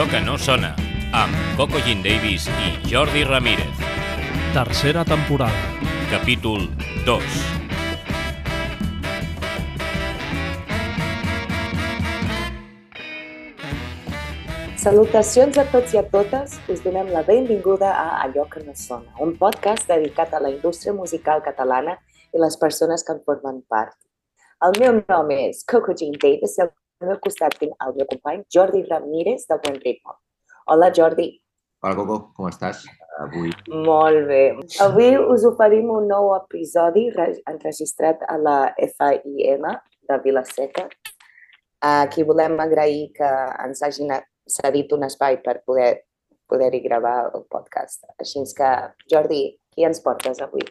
Allò que no sona, amb Coco Jean Davis i Jordi Ramírez. Tercera temporada. Capítol 2. Salutacions a tots i a totes. Us donem la benvinguda a Allò que no sona, un podcast dedicat a la indústria musical catalana i les persones que en formen part. El meu nom és Coco Jean Davis i al meu costat tinc el meu company Jordi Ramírez del Buen Ritmo. Hola Jordi. Hola Coco, com estàs avui? Molt bé. Avui us oferim un nou episodi enregistrat a la FIM de Vilaseca. Aquí volem agrair que ens hagin cedit un espai per poder poder-hi gravar el podcast. Així que, Jordi, qui ens portes avui?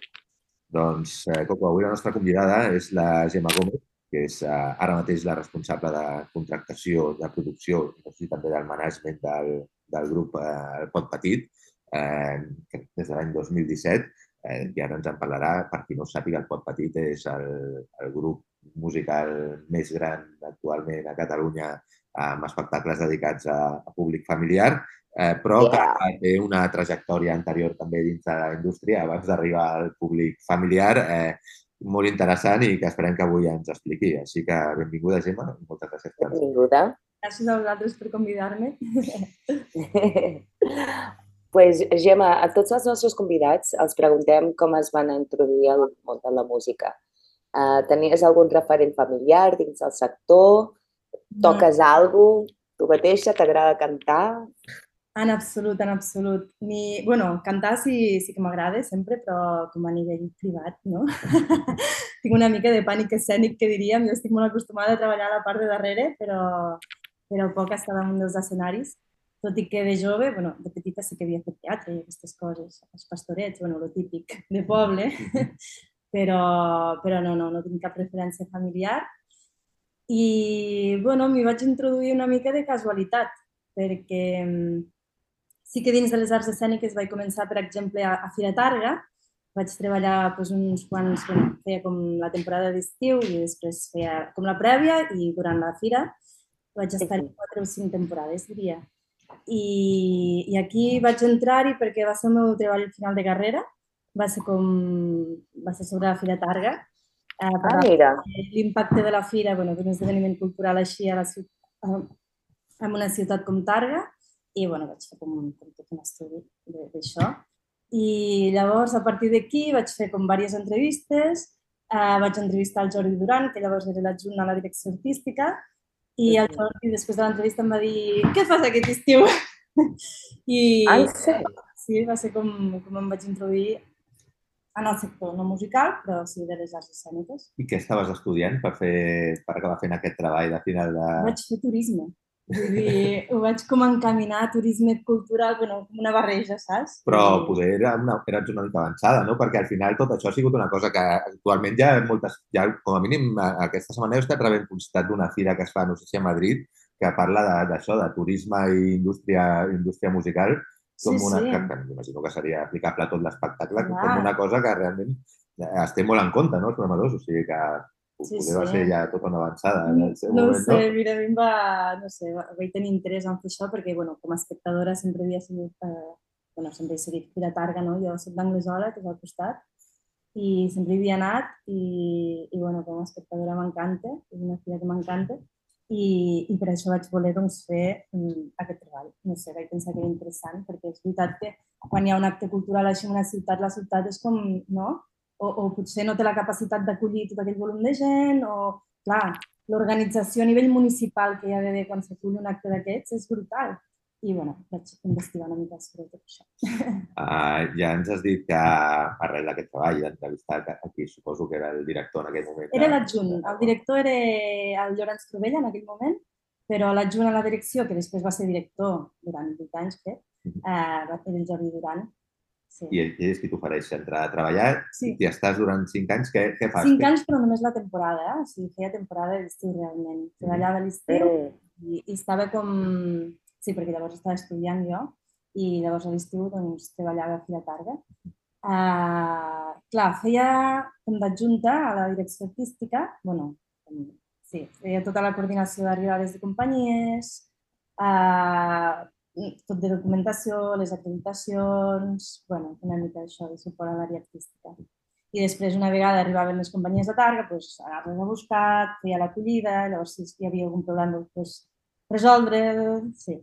Doncs, eh, Coco, avui la nostra convidada és la Gemma Gómez, que és eh, ara mateix la responsable de contractació, de producció i també del management del, del grup eh, El Pot Petit, eh, des de l'any 2017, eh, i ara ens en parlarà. Per qui no sàpiga, El Pot Petit és el, el grup musical més gran actualment a Catalunya amb espectacles dedicats a, a públic familiar, eh, però yeah. que té una trajectòria anterior també dins de la indústria abans d'arribar al públic familiar eh, molt interessant i que esperem que avui ens expliqui. Així que benvinguda, Gemma. Moltes gràcies. Per benvinguda. Gràcies a vosaltres per convidar-me. pues, Gemma, a tots els nostres convidats els preguntem com es van introduir al món de la música. Uh, tenies algun referent familiar dins del sector? Toques mm. alguna cosa? Tu mateixa t'agrada cantar? En absolut, en absolut. Ni, bueno, cantar sí, sí que m'agrada sempre, però com a nivell privat, no? tinc una mica de pànic escènic, que diríem. Jo estic molt acostumada a treballar a la part de darrere, però, però poc estar damunt dels escenaris. Tot i que de jove, bueno, de petita sí que havia fet teatre i aquestes coses, els pastorets, bueno, lo típic de poble, però, però no, no, no tinc cap referència familiar i, bueno, m'hi vaig introduir una mica de casualitat, perquè mm, sí que dins de les arts escèniques vaig començar, per exemple, a, a Fira Targa, vaig treballar doncs, uns quants, bueno, feia com la temporada d'estiu i després feia com la prèvia i durant la fira vaig estar quatre o cinc temporades, diria. I, i aquí vaig entrar-hi perquè va ser el meu treball final de carrera, va ser com, va ser sobre la Fira Targa Eh, ah, mira. L'impacte de la fira, bueno, d'un esdeveniment cultural així a la ciutat, en una ciutat com Targa, i bueno, vaig fer com, com tot un estudi d'això. I llavors, a partir d'aquí, vaig fer com diverses entrevistes, eh, vaig entrevistar el Jordi Duran, que llavors era l'adjunt a la direcció artística, i el Jordi, després de l'entrevista, em va dir què fas aquest estiu? I ah, sí? sí, va ser com, com em vaig introduir en el sector no musical, però sí de les arts escèniques. I què estaves estudiant per, fer, per acabar fent aquest treball de final de... Vaig fer turisme. Vull dir, ho vaig com encaminar a turisme cultural, bueno, com una barreja, saps? Però poder era una, eres una mica avançada, no? Perquè al final tot això ha sigut una cosa que actualment ja moltes, ja com a mínim aquesta setmana he estat rebent publicitat d'una fira que es fa, no sé si a Madrid, que parla d'això, de, de turisme i indústria, indústria musical, com sí, una, sí. que, que m'imagino que seria aplicable a tot l'espectacle, com una cosa que realment es té molt en compte, no, els programadors, o sigui que sí, poder sí. va ser ja tot una avançada en el seu no moment, sé, no? mira, a mi em va, no sé, vaig tenir interès en fer això perquè, bueno, com a espectadora sempre havia sigut, eh, bueno, sempre he seguit Fira Targa, no? Jo soc d'Anglesola, que és al costat, i sempre hi havia anat i, i bueno, com a espectadora m'encanta, és una fira que m'encanta i, i per això vaig voler doncs, fer um, aquest treball. No sé, vaig pensar que era interessant, perquè és veritat que quan hi ha un acte cultural així en una ciutat, la ciutat és com, no? O, o potser no té la capacitat d'acollir tot aquell volum de gent, o, clar, l'organització a nivell municipal que hi ha d'haver quan s'acull un acte d'aquests és brutal i bueno, vaig investigar una mica sobre tot això. Uh, ja ens has dit que arrel d'aquest treball d'entrevistar aquí suposo que era el director en aquell moment. Era l'adjunt. El director era el Llorenç Crovella en aquell moment, però l'adjunt a la direcció, que després va ser director durant 8 anys, crec, uh, va ser el Jordi Duran. Sí. I ell és qui t'ofereix entrar a treballar sí. i estàs durant 5 anys, què, què fas? 5 anys, però només la temporada, eh? O sigui, feia temporada d'estiu realment. Treballava a l'estiu i, i estava com Sí, perquè llavors estava estudiant jo i llavors a l'estiu doncs, treballava a Fira Targa. Uh, clar, feia com d'adjunta a la direcció artística, bueno, sí, feia tota la coordinació d'arribades de companyies, uh, tot de documentació, les acreditacions, bueno, una mica això de suport a l'àrea artística. I després, una vegada arribaven les companyies de targa, doncs, anaves a buscar, feia l'acollida, llavors si hi havia algun problema, doncs, resoldre, sí.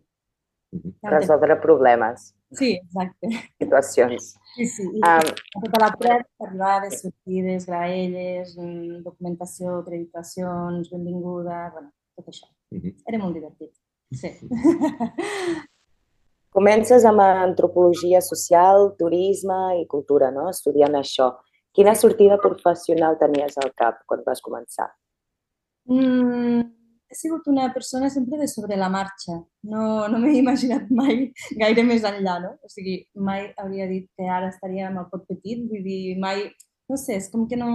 Resoldre problemes. Sí, exacte. Situacions. Sí, sí. I um, tota la prep, arribades, sortides, graelles, mm, documentació, acreditacions, benvinguda, bueno, tot això. -huh. Era molt divertit. Sí. Comences amb antropologia social, turisme i cultura, no? Estudiant això. Quina sortida professional tenies al cap quan vas començar? Mm, he sigut una persona sempre de sobre la marxa. No, no m'he imaginat mai gaire més enllà, no? O sigui, mai hauria dit que ara estaria amb el pot petit, vull dir, mai... No sé, és com que no,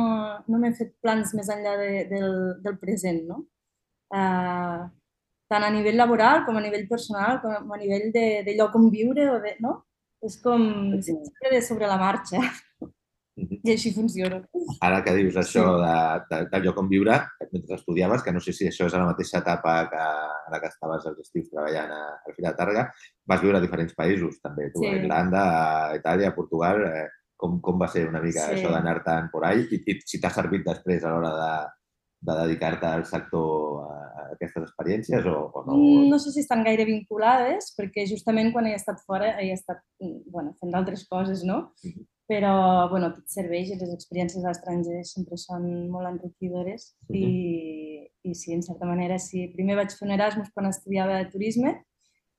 no m'he fet plans més enllà de, del, del present, no? Uh, tant a nivell laboral com a nivell personal, com a nivell de, de lloc on viure, o de, no? És com sempre de sobre la marxa. I així funciona. Ara que dius això de, de, del lloc on viure, mentre estudiaves, que no sé si això és a la mateixa etapa que ara que estaves als estius treballant a, a Fira de Targa, vas viure a diferents països també, tu, sí. a Irlanda, a Itàlia, a Portugal, eh, com, com va ser una mica sí. això d'anar-te'n por ahí i, i si t'ha servit després a l'hora de, de dedicar-te al sector a aquestes experiències o, o no? No sé si estan gaire vinculades, perquè justament quan he estat fora he estat bueno, fent d'altres coses, no? Uh -huh però bueno, tot serveix i les experiències a l'estranger sempre són molt enriquidores uh -huh. i, i sí, en certa manera, sí. Primer vaig fer un Erasmus quan estudiava turisme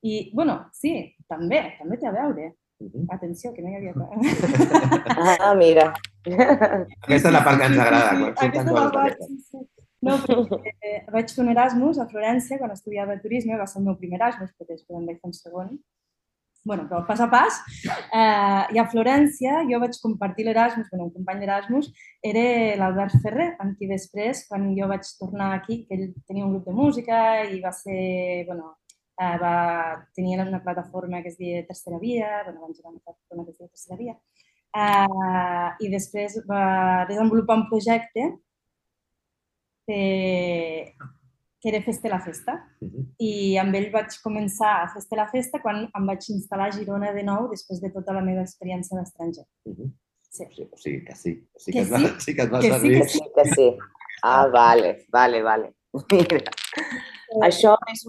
i, bueno, sí, també, també té a veure. Uh -huh. Atenció, que no hi havia... ah, mira. Aquesta és la part que ens agrada. Quan Aquesta és la part, sí, sí. No, perquè vaig fer un Erasmus a Florència quan estudiava turisme, va ser el meu primer Erasmus, perquè després en vaig fer un segon, bueno, però pas a pas, eh, i a Florència jo vaig compartir l'Erasmus, bueno, un company d'Erasmus era l'Albert Ferrer, amb qui després, quan jo vaig tornar aquí, que ell tenia un grup de música i va ser, bueno, eh, va, tenia una plataforma que es deia Tercera Via, bueno, van jugar una plataforma que es deia Tercera Via, eh, i després va desenvolupar un projecte que que era Festa la Festa. Uh -huh. I amb ell vaig començar a Festa la Festa quan em vaig instal·lar a Girona de nou després de tota la meva experiència a l'estranger. Uh -huh. Sí. sí. O sigui que sí, sí que, que, sí? Va, sí que et va que servir. Sí, que sí, que sí. Ah, vale, vale, vale. Mira. Això és,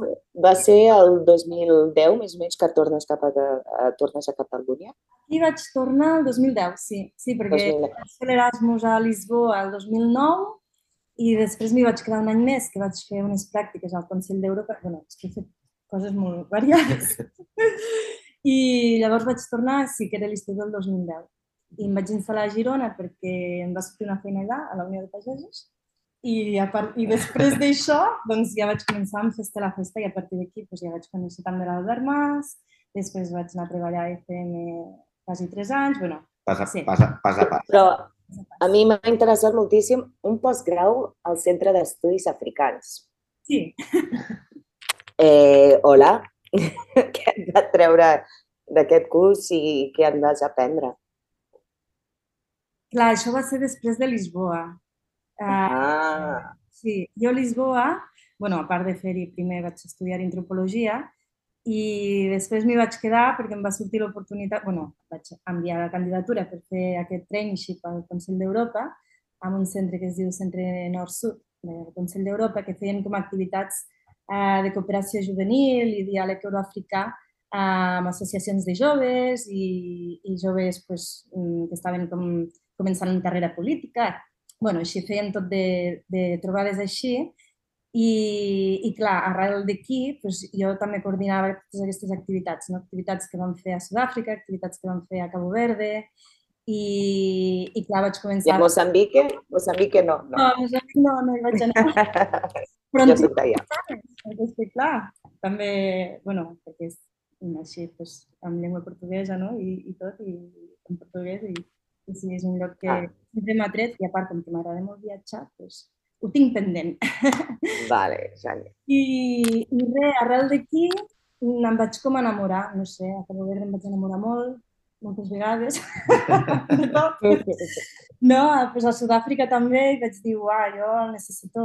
va ser el 2010, més o menys, que tornes, cap a, a, tornes a Catalunya? Aquí vaig tornar el 2010, sí. Sí, perquè 2010. vaig fer l'Erasmus a Lisboa el 2009 i després m'hi vaig quedar un any més, que vaig fer unes pràctiques al Consell d'Europa. bueno, és que he fet coses molt variades. I llavors vaig tornar, sí que era l'estiu del 2010. I em vaig instal·lar a Girona perquè em va sortir una feina allà, a la Unió de Pagesos. I, a part, i després d'això, doncs ja vaig començar amb Festa la Festa i a partir d'aquí doncs, ja vaig conèixer també l'Albert Mas, després vaig anar a treballar a FM quasi tres anys, bueno, passa, sí. passa, passa, passa. Però a mi m'ha interessat moltíssim un postgrau al Centre d'Estudis Africans. Sí. Eh, hola, què et va treure d'aquest curs i què en vas aprendre? Clar, això va ser després de Lisboa. Ah. Sí, jo a Lisboa, bueno, a part de fer-hi, primer vaig estudiar antropologia i després m'hi vaig quedar perquè em va sortir l'oportunitat, bueno, vaig enviar la candidatura per fer aquest traineeship al Consell d'Europa amb un centre que es diu Centre Nord-Sud del Consell d'Europa que feien com activitats eh, de cooperació juvenil i diàleg euroafricà eh, amb associacions de joves i, i joves pues, mm, que estaven com, començant una carrera política. bueno, així feien tot de, de trobades així i, i clar, arrel d'aquí doncs, jo també coordinava totes aquestes activitats, no? activitats que vam fer a Sud-àfrica, activitats que vam fer a Cabo Verde, i, i clar, vaig començar... I a Moçambique? Moçambique no. No, no Moçambique no, no hi vaig anar. Però jo soc d'allà. Perquè, clar, també, bueno, perquè és així, doncs, amb llengua portuguesa, no? I, i tot, i en portuguès, i, i sí, és un lloc que ah. sempre m'ha tret, i a part, com que m'agrada molt viatjar, doncs, ho tinc pendent. Vale, genial. I, i res, arrel d'aquí em vaig com enamorar, no sé, a Verde em vaig enamorar molt, moltes vegades. No, pues a Sud-àfrica també i vaig dir, uah, jo necessito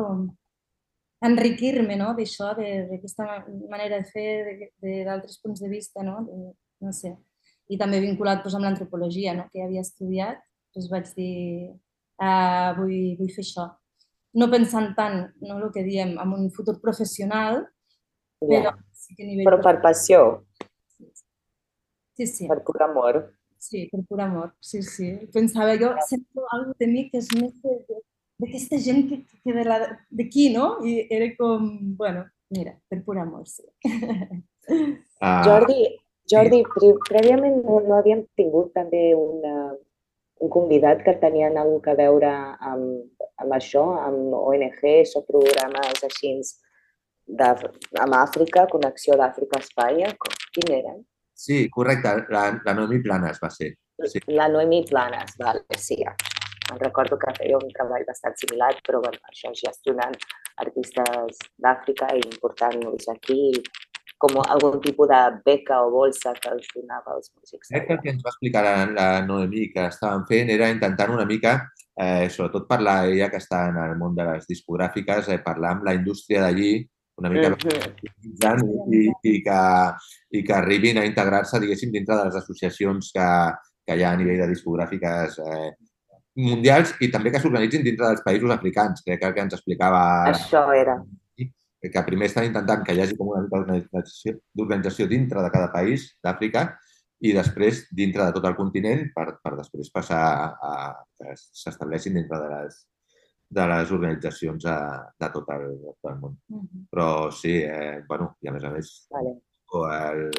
enriquir-me no? d'això, d'aquesta manera de fer, d'altres punts de vista, no? De, no sé. I també vinculat doncs, amb l'antropologia, no? que ja havia estudiat, doncs vaig dir, uh, vull, vull fer això. No pensant tant, no el que diem, en un futur professional, però, sí que a nivell però per passió. Sí, sí. Per pur amor. Sí, per pur amor, sí, sí. Pensava, jo sento alguna de mi que és més d'aquesta gent que, que de la, d'aquí, no? I era com, bueno, mira, per pur amor, sí. Uh, Jordi, Jordi, sí. prèviament no, no havíem tingut també una, un convidat que tenien alguna que veure amb, amb això, amb ONGs o programes així amb Àfrica, Connexió d'Àfrica-Espanya. Quin eren? Sí, correcte. La, la Noemi Planes va ser. Sí. La Noemi Planes, vale, sí. Em recordo que feia un treball bastant similar, però bueno, això gestionant artistes d'Àfrica i important-los aquí com algun tipus de beca o bolsa que els donava als músics. Crec que el que ens va explicar la, la Noemi que estàvem fent era intentant una mica, eh, sobretot parlar, ella que està en el món de les discogràfiques, eh, parlar amb la indústria d'allí, una mica mm -hmm. i, i, que, i que arribin a integrar-se, diguéssim, dintre de les associacions que, que hi ha a nivell de discogràfiques eh, mundials i també que s'organitzin dintre dels països africans, crec que, que ens explicava... Això era. Que primer estan intentant que hi hagi com una d'organització dintre de cada país d'Àfrica i després dintre de tot el continent per, per després passar a, a que s'estableixin dintre de les, de les organitzacions de, de tot el, de tot el món. Uh -huh. Però sí, eh, bueno, i a més a més vale. el,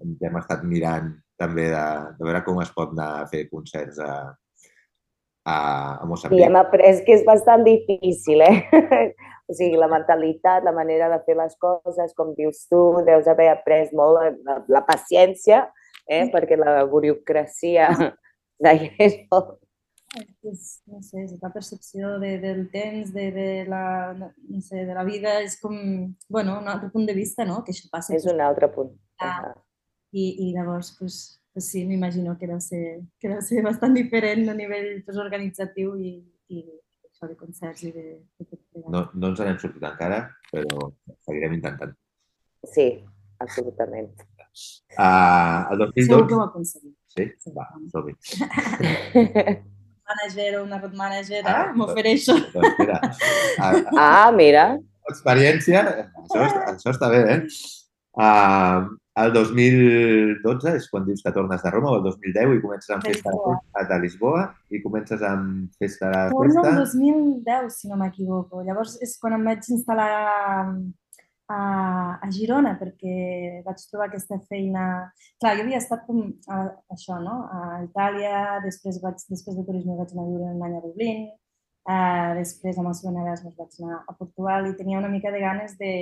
el, hem estat mirant també de, de veure com es pot anar a fer concerts a, a, a Moçambic. I hem après que és bastant difícil, eh? o sigui, la mentalitat, la manera de fer les coses, com dius tu, deus haver après molt la, la paciència, eh? perquè la burocràcia d'ahir és molt, és, no sé, és la percepció de, del temps, de, de, la, no sé, de la vida, és com, bueno, un altre punt de vista, no?, que això passa. És un altre punt. Ah, i, I llavors, pues, pues sí, m'imagino que deu ser, que deu ser bastant diferent a nivell pues, organitzatiu i, i això de concerts i de, de No, no ens n'hem sortit encara, però seguirem intentant. Sí, absolutament. Uh, el 2012... Segur que ho aconseguim. Sí? sí. Va, som-hi. manager o una road manager, ah, eh? m'ofereixo. Doncs mira, ah, mira. Experiència, això, això està bé, eh? Uh, el 2012 és quan dius que tornes de Roma o el 2010 i comences amb festa de, de Lisboa i comences amb festa de Torno el 2010, si no m'equivoco. Llavors és quan em vaig instal·lar a, a Girona perquè vaig trobar aquesta feina... Clar, jo havia estat com a, això, no? A Itàlia, després, vaig, després de turisme vaig anar a viure un any a Dublín, eh, després amb el segon Erasmus vaig anar a Portugal i tenia una mica de ganes de...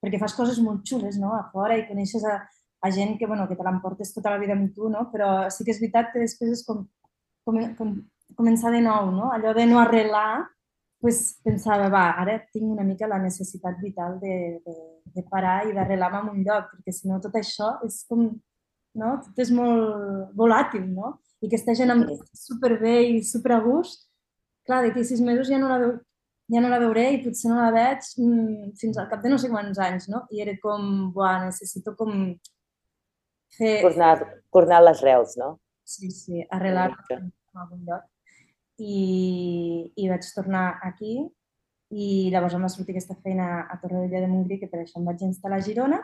perquè fas coses molt xules, no?, a fora i coneixes a, a gent que, bueno, que te l'emportes tota la vida amb tu, no? Però sí que és veritat que després és com, com, com començar de nou, no? Allò de no arrelar pues, pensava, va, ara tinc una mica la necessitat vital de, de, de parar i d'arrelar-me en un lloc, perquè si no tot això és com, no? Tot és molt volàtil, no? I aquesta gent amb superbé i super a gust, clar, d'aquí sis mesos ja no la veu, ja no la veuré i potser no la veig mm, fins al cap de no sé quants anys, no? I era com, buah, necessito com fer... Tornar, tornar les reus, no? Sí, sí, arrelar-me en algun lloc i, i vaig tornar aquí i llavors em va sortir aquesta feina a Torrevella de Montgrí, que per això em vaig instal·lar a Girona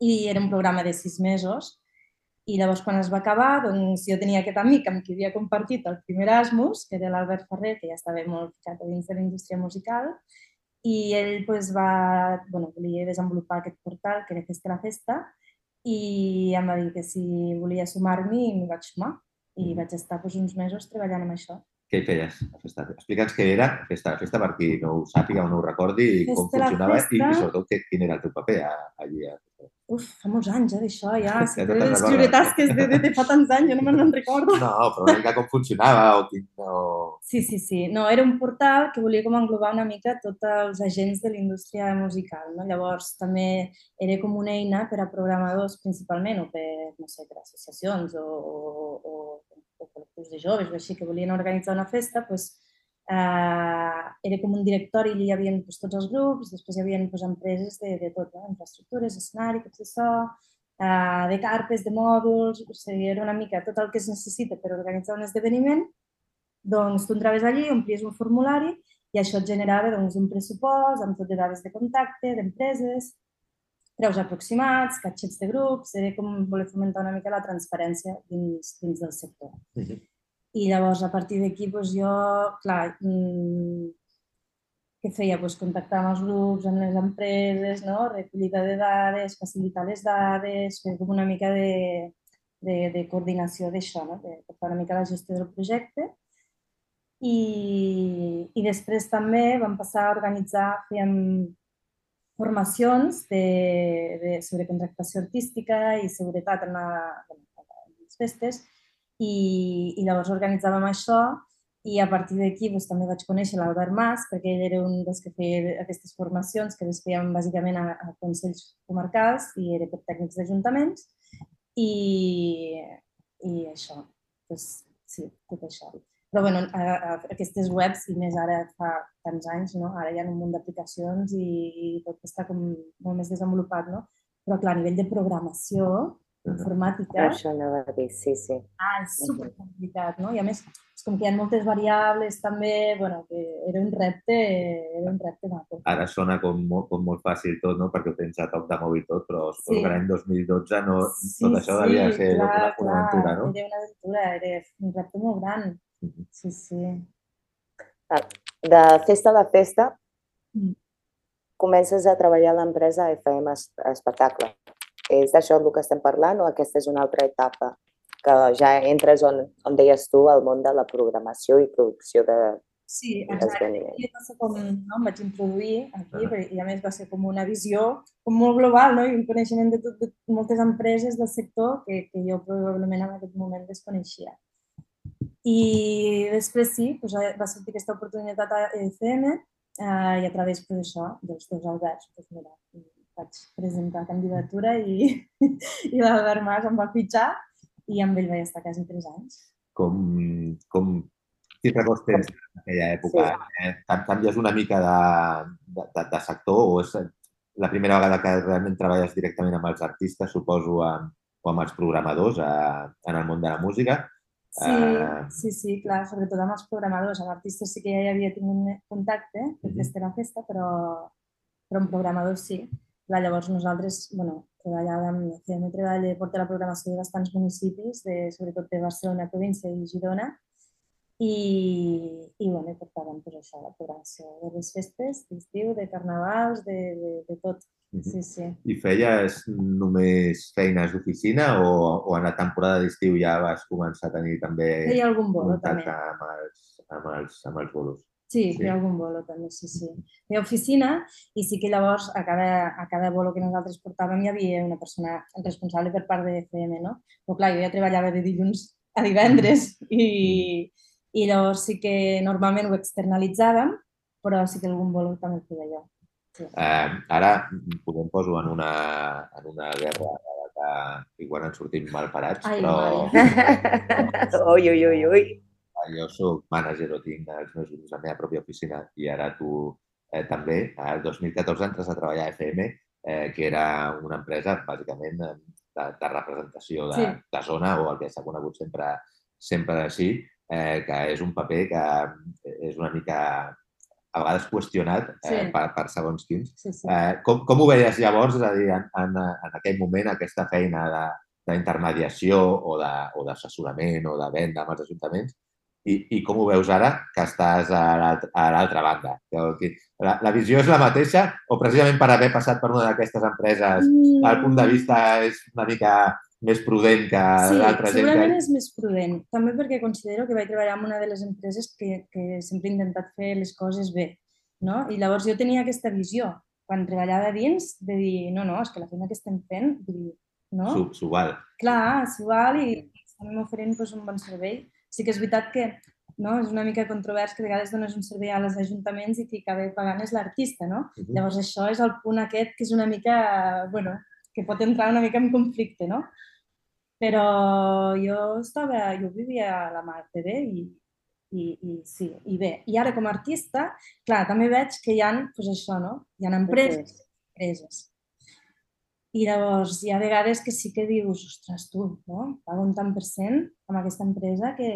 i era un programa de sis mesos. I llavors quan es va acabar, doncs jo tenia aquest amic amb qui havia compartit el primer Erasmus, que era l'Albert Ferrer, que ja estava molt ficat dins de la indústria musical, i ell pues, va, bueno, volia desenvolupar aquest portal, que era Festa la Festa, i em va dir que si volia sumar-m'hi, m'hi vaig sumar i vaig estar doncs, uns mesos treballant amb això. Què hi feies a Festa? Explica'ns què era Festa, Festa per qui no ho sàpiga o no ho recordi i festa, com funcionava festa... i, i sobretot quin era el teu paper allí. A... Uf, fa molts anys, eh, d'això, ja. Si t'he d'escriure tasques de, de, de, fa tants anys, jo no me'n recordo. No, però una mica com funcionava o quin... O... Sí, sí, sí. No, era un portal que volia com englobar una mica tots els agents de la indústria musical, no? Llavors, també era com una eina per a programadors principalment o per, no sé, per associacions o, o, o o col·lectius de joves o així que volien organitzar una festa, doncs, eh, era com un directori, allà hi havia doncs, tots els grups, després hi havia doncs, empreses de, de tot, no? infraestructures, escenari, equips de so, eh, de carpes, de mòduls, o sigui, era una mica tot el que es necessita per organitzar un esdeveniment, doncs tu entraves allí, omplies un formulari i això et generava doncs, un pressupost amb tot de dades de contacte, d'empreses, preus aproximats, catxets de grups, era com voler fomentar una mica la transparència dins, dins del sector. Uh -huh. I llavors, a partir d'aquí, doncs, jo, clar, mmm, què feia? Doncs contactar amb els grups, amb les empreses, no? recollida de dades, facilitar les dades, fer com una mica de, de, de coordinació d'això, no? de, de fer una mica la gestió del projecte. I, i després també vam passar a organitzar, fèiem formacions de, de, sobre contractació artística i seguretat en, la, en les festes i, i llavors organitzàvem això i a partir d'aquí doncs, també vaig conèixer l'Albert Mas, perquè ell era un dels que feia aquestes formacions, que les fèiem bàsicament a, a consells comarcals i era per tècnics d'ajuntaments. I, i això, doncs, sí, tot això. Però bueno, a, a, aquestes webs, i més ara fa tants anys, no? ara hi ha un munt d'aplicacions i, i tot està com molt més desenvolupat, no? Però clar, a nivell de programació, informàtica... Això anava a dir, sí, sí. Ah, és supercomplicat, no? I a més, és com que hi ha moltes variables també, bueno, que era un repte, era un repte maco. Ara sona com molt, com molt fàcil tot, no? Perquè ho tens a toc de mòbil tot, però sí. que l'any 2012 no, sí, tot això sí, devia ser clar, una, una aventura, no? Era una aventura, era un repte molt gran. Sí, sí. De festa a festa, mm. comences a treballar a l'empresa FM Espectacle. És d'això el que estem parlant o aquesta és una altra etapa? Que ja entres on, on deies tu, al món de la programació i producció de, Sí, exacte. I va ser com, no, em vaig introduir aquí uh -huh. i a més va ser com una visió com molt global no? i un coneixement de, tot, de moltes empreses del sector que, que jo probablement en aquest moment desconeixia. I després sí, doncs va sortir aquesta oportunitat a EFM eh, i a través pues, això, dels teus albergs, doncs mira, vaig presentar candidatura i, i l'Albert Mas em va fitxar i amb ell vaig estar quasi tres anys. Com, com si records tens en aquella època? Sí. Eh? Canvies una mica de, de, de, de sector o és la primera vegada que realment treballes directament amb els artistes, suposo, amb, o amb els programadors a, en el món de la música? Sí, uh... sí, sí, clar, sobretot amb els programadors. Amb artistes sí que ja hi havia tingut contacte, de mhm. festa a festa, però, però amb programadors sí. Clar, llavors nosaltres, bueno, treballàvem, fèiem un treball de portar la programació de bastants municipis, de, sobretot de Barcelona, província i Girona, i, i bueno, portàvem pues, això, la programació de les festes, d'estiu, de carnavals, de, de, de tot. Sí, sí. I feies només feines d'oficina o, o en la temporada d'estiu ja vas començar a tenir també Feia algun bolo, també. amb els, amb els, amb els bolos? Sí, sí. feia algun bolo també, sí, sí. Feia oficina i sí que llavors a cada, a cada bolo que nosaltres portàvem hi havia una persona responsable per part de FM, no? Però clar, jo ja treballava de dilluns a divendres i, i llavors sí que normalment ho externalitzàvem, però sí que algun bolo també feia jo. Sí. Eh, ara podem posar en una, en una guerra que igual ens sortim mal parats, Ai, però... ui, ui, ui, ui jo sóc mànager o tinc els meus grups a la meva pròpia oficina i ara tu eh, també. El 2014 entres a treballar a FM, eh, que era una empresa bàsicament de, de representació de, sí. de zona o el que s'ha conegut sempre, sempre així, eh, que és un paper que és una mica a vegades qüestionat eh, sí. per, per segons quins. Sí, sí. Eh, com, com ho veies llavors, és a dir, en, en, en aquell moment, aquesta feina de, d'intermediació o d'assessorament o de venda amb els ajuntaments i, I com ho veus ara, que estàs a l'altra banda? La, la visió és la mateixa o precisament per haver passat per una d'aquestes empreses mm. el punt de vista és una mica més prudent que sí, l'altra gent? Sí, segurament és més prudent. També perquè considero que vaig treballar en una de les empreses que, que sempre he intentat fer les coses bé. No? I llavors jo tenia aquesta visió quan treballava dins de dir, no, no, és que la feina que estem fent, vull dir, no? S'ho val. Clar, s'ho val i, estem oferint pues, un bon servei sí que és veritat que no? és una mica controvers que a vegades dones un servei als ajuntaments i qui acaba pagant és l'artista, no? Uh -huh. Llavors això és el punt aquest que és una mica, bueno, que pot entrar una mica en conflicte, no? Però jo estava, jo vivia a la Mar TV i, I, i sí, i bé. I ara com a artista, clar, també veig que hi ha, doncs això, no? Hi ha empreses, empreses. I llavors hi ha vegades que sí que dius, ostres, tu, no? Pago un tant per cent amb aquesta empresa que,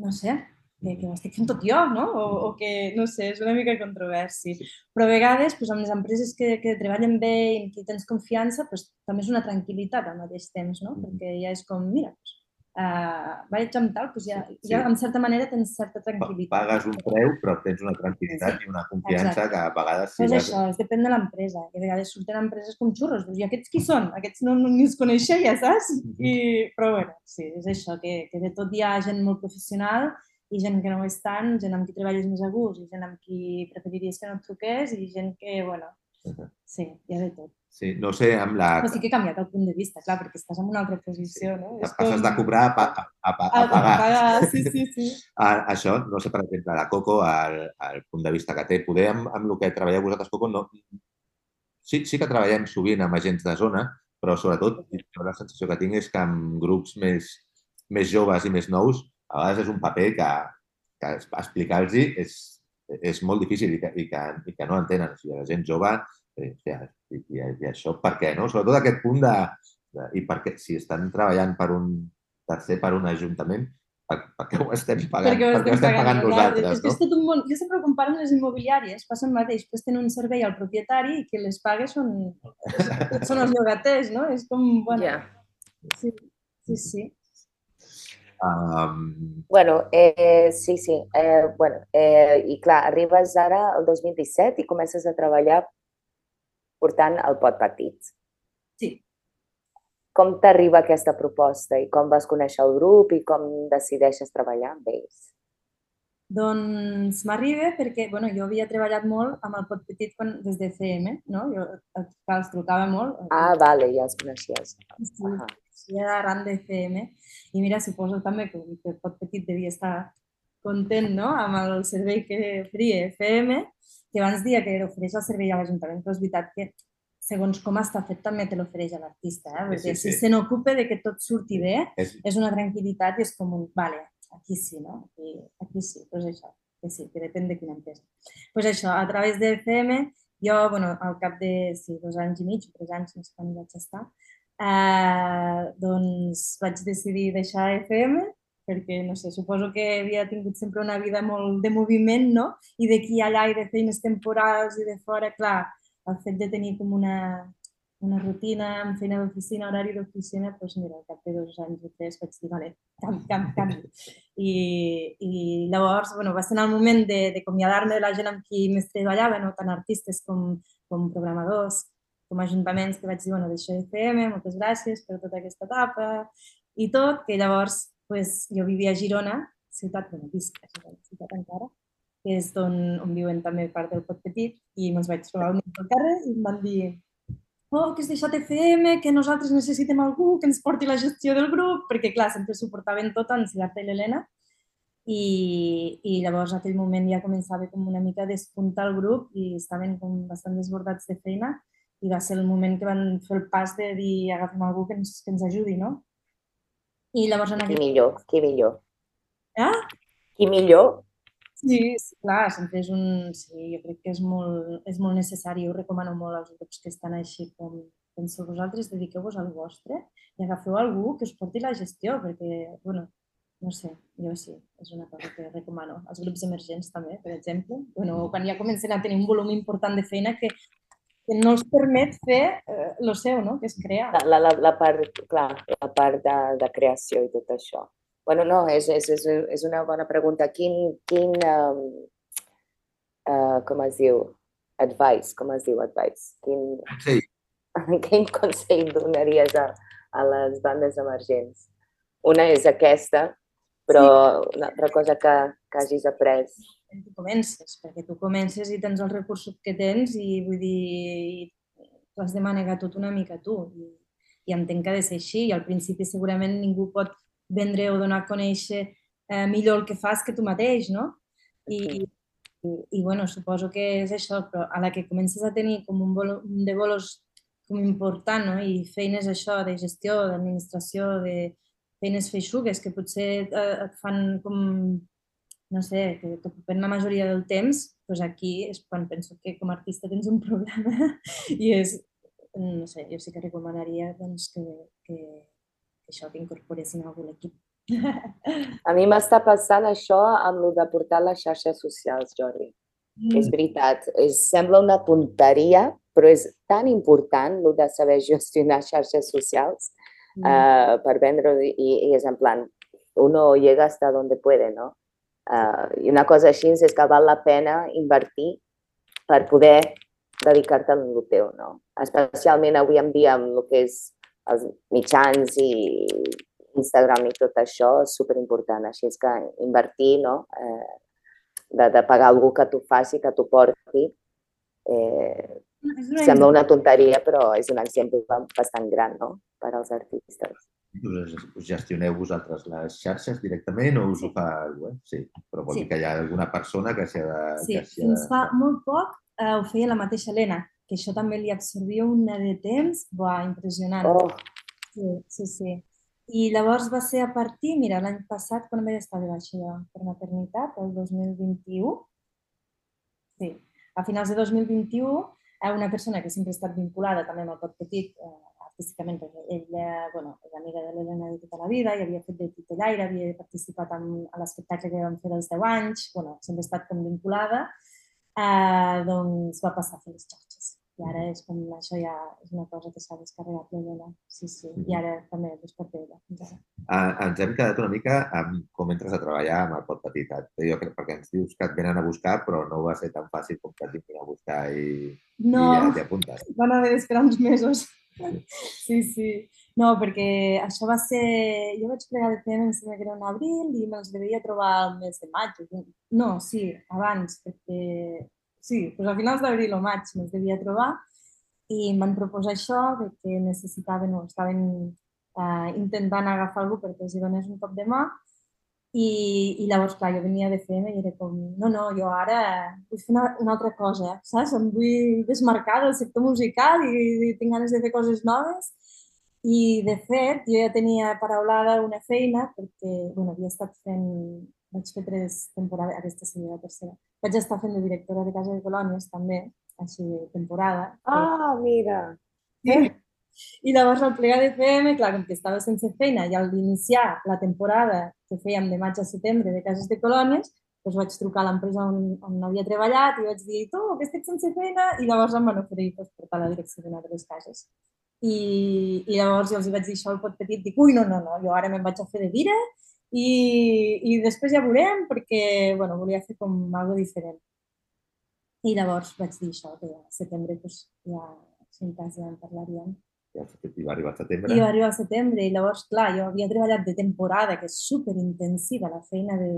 no sé, que, que ho estic fent tot jo, no? O, o que, no sé, és una mica controversi. Però a vegades, doncs, amb les empreses que, que treballen bé i en qui tens confiança, doncs, també és una tranquil·litat al mateix temps, no? Perquè ja és com, mira, doncs, uh, vaig amb tal, doncs ja, sí. ja en certa manera tens certa tranquil·litat. Pagues un preu, però tens una tranquil·litat sí. i una confiança Exacte. que a vegades... Sí, pues això, és depèn de l'empresa, que a vegades surten empreses com xurros, dius, i aquests qui són? Aquests no, no ni els coneixia, saps? I, però bueno, sí, és això, que, que de tot hi ha gent molt professional i gent que no ho és tant, gent amb qui treballes més a gust, i gent amb qui preferiries que no et truqués, i gent que, bueno, sí, hi ha de tot. Sí, no sé, amb la... Però sí que he canviat el punt de vista, clar, perquè estàs en una altra posició, no? És passes com... de cobrar a, a, a, a, a pagar. A pagar, sí, sí, sí. A, això, no sé, per exemple, la Coco, el, el punt de vista que té, poder amb, amb el que treballeu vosaltres, Coco, no... Sí, sí que treballem sovint amb agents de zona, però sobretot la sensació que tinc és que amb grups més, més joves i més nous a vegades és un paper que, que explicar-los és, és molt difícil i que, i que, i que no entenen. O sigui, la gent jove, eh, i, i, i això per què, no? Sobretot aquest punt de, de i perquè si estan treballant per un tercer, per un ajuntament, per, per què ho estem pagant? Perquè ho estem, per estem pagant, pagant nosaltres, és, no? És tot un món. Jo sempre comparo amb les immobiliàries, passa el mateix, presten un servei al propietari i que les pagues són, són els llogaters, no? És com, bueno... Yeah. Sí, sí, sí. Um... Bueno, eh, sí, sí. Eh, bueno, eh, I clar, arribes ara al 2017 i comences a treballar portant el pot petit. Sí. Com t'arriba aquesta proposta i com vas conèixer el grup i com decideixes treballar amb ells? Doncs m'arriba perquè bueno, jo havia treballat molt amb el pot petit quan, des de CM, no? Jo els trucava molt. Ah, vale, ja els coneixies. Sí, ah. sí arran de CM. I mira, suposo també que el pot petit devia estar content no? amb el servei que oferia FM, que abans dia que ofereix el servei a l'Ajuntament, però és veritat que segons com està fet també te l'ofereix a l'artista, eh? perquè sí, sí, sí. si se n'ocupa de que tot surti bé, és... és una tranquil·litat i és com un, vale, aquí sí, no? Aquí, aquí sí, doncs pues això, que sí, que depèn de quina empresa. Doncs pues això, a través de FM, jo, bueno, al cap de sí, dos anys i mig, tres anys, no sé quan vaig estar, eh, doncs vaig decidir deixar FM perquè, no sé, suposo que havia tingut sempre una vida molt de moviment, no? I d'aquí allà i de feines temporals i de fora, clar, el fet de tenir com una, una rutina amb feina d'oficina, horari d'oficina, doncs mira, al cap de dos anys o tres vaig dir, vale, canvi, canvi, canvi. I, i llavors, bueno, va ser el moment d'acomiadar-me de, de la gent amb qui més treballava, no? tant artistes com, com programadors, com ajuntaments, que vaig dir, bueno, deixo FM, moltes gràcies per tota aquesta etapa i tot, que llavors pues, jo vivia a Girona, ciutat, bueno, visc a Girona, ciutat encara, que és on, on viuen també part del Pot Petit, i me'ls vaig trobar un al carrer i em van dir oh, que has deixat FM, que nosaltres necessitem algú que ens porti la gestió del grup, perquè clar, sempre suportaven tot en Siddhartha i l'Helena, i, i llavors en aquell moment ja començava com una mica a despuntar el grup i estaven com bastant desbordats de feina i va ser el moment que van fer el pas de dir agafem algú que ens, que ens ajudi, no? I llavors en. Qui millor, qui millor. Eh? Qui millor Sí, clar, sempre és un... Sí, jo crec que és molt, és molt necessari. Jo ho recomano molt als grups que estan així com penseu vosaltres, dediqueu-vos al vostre i agafeu algú que us porti la gestió, perquè, bueno, no sé, jo sí, és una cosa que recomano. Els grups emergents també, per exemple, bueno, quan ja comencen a tenir un volum important de feina que, que no els permet fer eh, lo seu, no? que és crear. La, la, la part, clar, la part de, de creació i tot això. Bueno, no, és, és, és, és una bona pregunta. Quin, quin um, uh, com es diu, advice, com es diu advice? Quin, sí. quin consell donaries a, a les bandes emergents? Una és aquesta, però sí. una altra cosa que, que hagis après. Tu comences, perquè tu comences i tens els recursos que tens i vull dir, tu has de manegar tot una mica tu. I, i entenc que ha de ser així i al principi segurament ningú pot vendre o donar a conèixer eh, millor el que fas que tu mateix, no? I, i, i bueno, suposo que és això, però a la que comences a tenir com un volum de bolos com important, no? I feines això de gestió, d'administració, de, feines feixugues que potser eh, et fan com, no sé, que t'ocupen la majoria del temps, doncs aquí és quan penso que com a artista tens un problema i és, no sé, jo sí que recomanaria doncs, que, que, que això t'incorporessin a algun equip. A mi m'està passant això amb el de portar les xarxes socials, Jordi. Mm. És veritat, és, sembla una tonteria, però és tan important el de saber gestionar xarxes socials mm. uh, per vendre i, i és en plan, uno llega hasta donde puede, no? Uh, I una cosa així és que val la pena invertir per poder dedicar-te a el teu, no? Especialment avui en dia amb el que és els mitjans i Instagram i tot això és superimportant. Així és que invertir, no? Eh, de, de pagar algú que t'ho faci, que t'ho porti, eh, sembla una tonteria, però és un exemple bastant gran no? per als artistes. Us gestioneu vosaltres les xarxes directament o us ho fa algú? Eh? Sí, però vol sí. dir que hi ha alguna persona que s'hi ha de... Sí, fins de... fa molt poc eh, ho feia la mateixa Helena, que això també li absorbia una de temps, buah, impressionant. Oh. Sí, sí, sí. I llavors va ser a partir, mira, l'any passat, quan vaig estar de baixa ja per maternitat, el 2021, sí, a finals de 2021, eh, una persona que sempre ha estat vinculada també amb el pot petit, eh, perquè ella bueno, és amiga de l'Helena de tota la vida i havia fet de titellaire, havia participat en, a l'espectacle que vam fer dels 10 anys, bueno, sempre ha estat com vinculada, eh, doncs va passar a fer les xarxes. I ara és com, això ja és una cosa que s'ha descarregat l'Helena. Sí, sí. I ara també és per ella. Ah, ens hem quedat una mica amb com entres a treballar amb el pot petit. Jo crec perquè ens dius que et venen a buscar, però no va ser tan fàcil com que et vinguin a buscar i, no, i ja t'hi apuntes. Van haver d'esperar uns mesos. Sí, sí. No, perquè això va ser... Jo vaig pregar de PM, em sembla que era en abril, i me'ls devia trobar el mes de maig. No, sí, abans, perquè sí, doncs a finals d'abril o maig me'ls devia trobar i em van proposar això que necessitaven o estaven eh, intentant agafar algú perquè els hi donés un cop de mà i, i llavors, clar, jo venia de FM i era com, no, no, jo ara vull fer una, una altra cosa, saps? Em vull desmarcar del sector musical i, i tinc ganes de fer coses noves. I, de fet, jo ja tenia paraulada una feina perquè, bueno, havia estat fent vaig fer tres temporades, aquesta seria la tercera. Vaig estar fent de directora de Casa de Colònies també, així temporada. Ah, mira! Sí. I llavors al plegar de FM, clar, com que estava sense feina i al iniciar la temporada que fèiem de maig a setembre de Cases de Colònies, doncs vaig trucar a l'empresa on, on havia treballat i vaig dir, tu, que estic sense feina, i llavors em van oferir doncs, portar la direcció d'una de les cases. I, I llavors jo els vaig dir això al pot petit, dic, ui, no, no, no, jo ara me'n vaig a fer de vira i, i després ja veurem perquè bueno, volia fer com algo diferent. I llavors vaig dir això, que a setembre pues, ja, si en cas ja en parlaríem. I va arribar a setembre. I va arribar a setembre i llavors, clar, jo havia treballat de temporada, que és superintensiva, la feina de,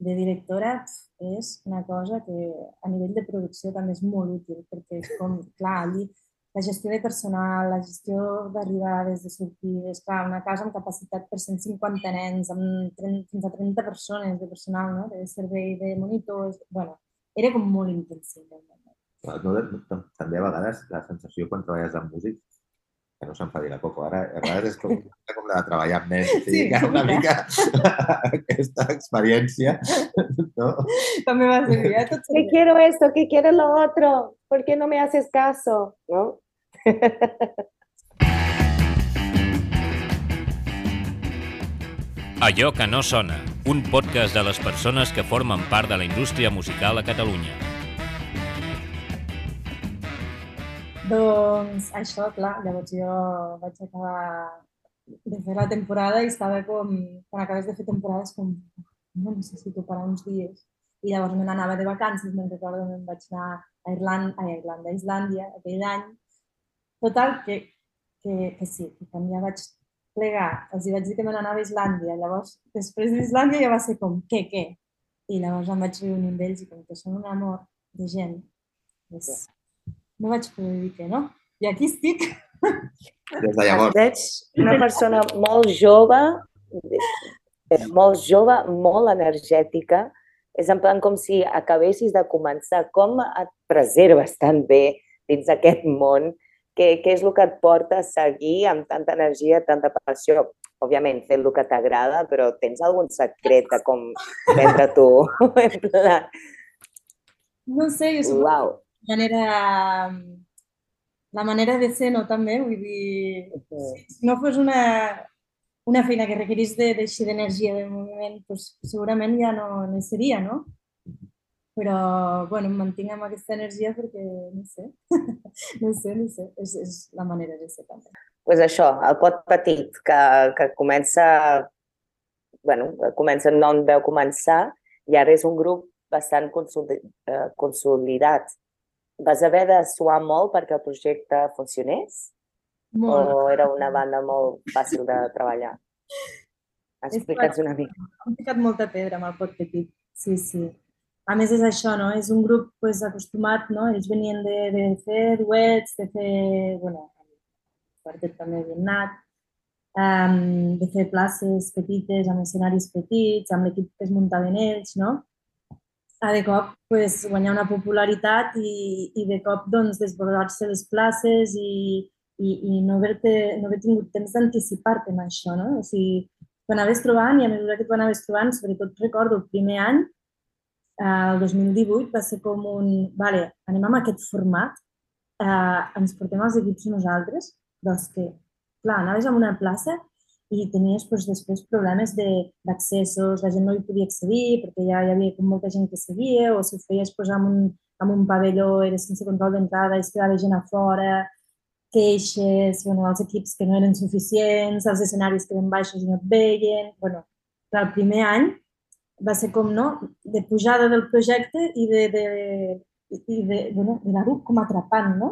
de directora és una cosa que a nivell de producció també és molt útil, perquè és com, clar, allí la gestió de personal, la gestió d'arribades, de sortides, clar, una casa amb capacitat per 150 nens, amb 30, fins a 30 persones de personal, no? de servei de monitors, bueno, era com molt intensiu. No, també a vegades la sensació quan treballes amb músics que no se'n fa dir la Coco. Ara, a vegades és com, com la de treballar amb nens. O sigui, sí, una mica aquesta experiència. ¿no? També va ser, ja tot Que quiero esto, que quiero lo otro, ¿por qué no me haces caso? ¿No? Allò que no sona, un podcast de les persones que formen part de la indústria musical a Catalunya. Doncs això, clar, llavors jo vaig acabar de fer la temporada i estava com, quan acabes de fer temporades, com, no necessito parar uns dies. I llavors me n'anava de vacances, me'n recordo, me'n vaig anar a Irlanda, a Irlanda, a Islàndia, aquell any. Total, que, que, que sí, que quan ja vaig plegar, els hi vaig dir que me n'anava a Islàndia. Llavors, després d'Islàndia ja va ser com, què, què? I llavors em vaig reunir amb ells i com que són un amor de gent, és, no vaig poder dir que no. I aquí estic. Des de llavors. Ets una persona molt jove, molt jove, molt energètica. És en plan com si acabessis de començar. Com et preserves tan bé dins aquest món? Què, què és el que et porta a seguir amb tanta energia, tanta passió? òbviament, fent el que t'agrada, però tens algun secret de com prendre tu? en plan, No sé, jo suposo uau. La manera, la manera de ser, no, també, vull dir, si no fos una, una feina que requerís de- d'així d'energia, de moviment, doncs segurament ja no, no seria, no? Però, bueno, em mantinc amb aquesta energia perquè, no sé, no sé, no sé, és, és la manera de ser també. pues això, el pot petit, que, que comença, bueno, comença, no en veu començar, i ara és un grup bastant eh, consolidat. Vas haver de suar molt perquè el projecte funcionés? Molt. O era una banda molt fàcil de treballar? Explica'ns una mica. Hem ficat molta pedra amb el pot petit, sí, sí. A més és això, no? És un grup pues, acostumat, no? Ells venien de, de fer duets, de fer, bueno, el quartet també havien anat, um, de fer places petites, amb escenaris petits, amb l'equip que es muntaven ells, no? A de cop pues, guanyar una popularitat i, i de cop doncs, desbordar-se les places i, i, i no haver-te no haver tingut temps d'anticipar-te amb això, no? O sigui, t'ho anaves trobant i a mesura que t'ho anaves trobant, sobretot recordo el primer any, eh, el 2018, va ser com un, vale, anem amb aquest format, eh, ens portem els equips nosaltres, doncs que, clar, anaves a una plaça i tenies doncs, després problemes de- d'accessos, la gent no hi podia accedir perquè ja hi havia com molta gent que seguia, o si ho feies doncs, amb, un, amb un pavelló, era sense control d'entrada i es quedava gent a fora, queixes, bueno, els equips que no eren suficients, els escenaris que eren baixos i no et veien... Bueno, clar, el primer any va ser com, no?, de pujada del projecte i de, de, i de, bueno, de anar-ho com atrapant, no?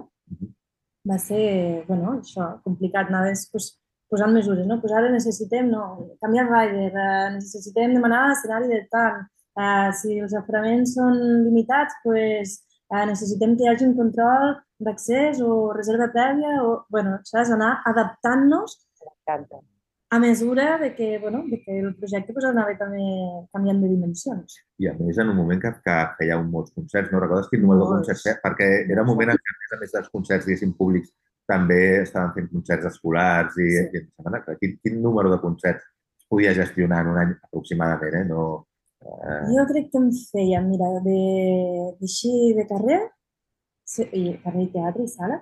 Va ser, bueno, això, complicat, anaves pues, posant mesures, no? Pues ara necessitem, no, canviar el rider, eh, necessitem demanar escenari de tant, eh, si els aforaments són limitats, pues, eh, necessitem que hi hagi un control d'accés o reserva prèvia, o, bueno, saps, anar adaptant-nos a mesura de que, bueno, de que el projecte pues, anava també canviant de dimensions. I a més, en un moment que, que fèieu molts concerts, no recordes quin número de concerts feia? Perquè era un moment en què, a més a més dels concerts, diguéssim, públics, també estaven fent concerts escolars i, Sí. i em sembla que quin, quin número de concerts es podia gestionar en un any aproximadament, eh? No, eh, Jo crec que em feia, mira, de, d'així de carrer, i carrer i teatre i sala,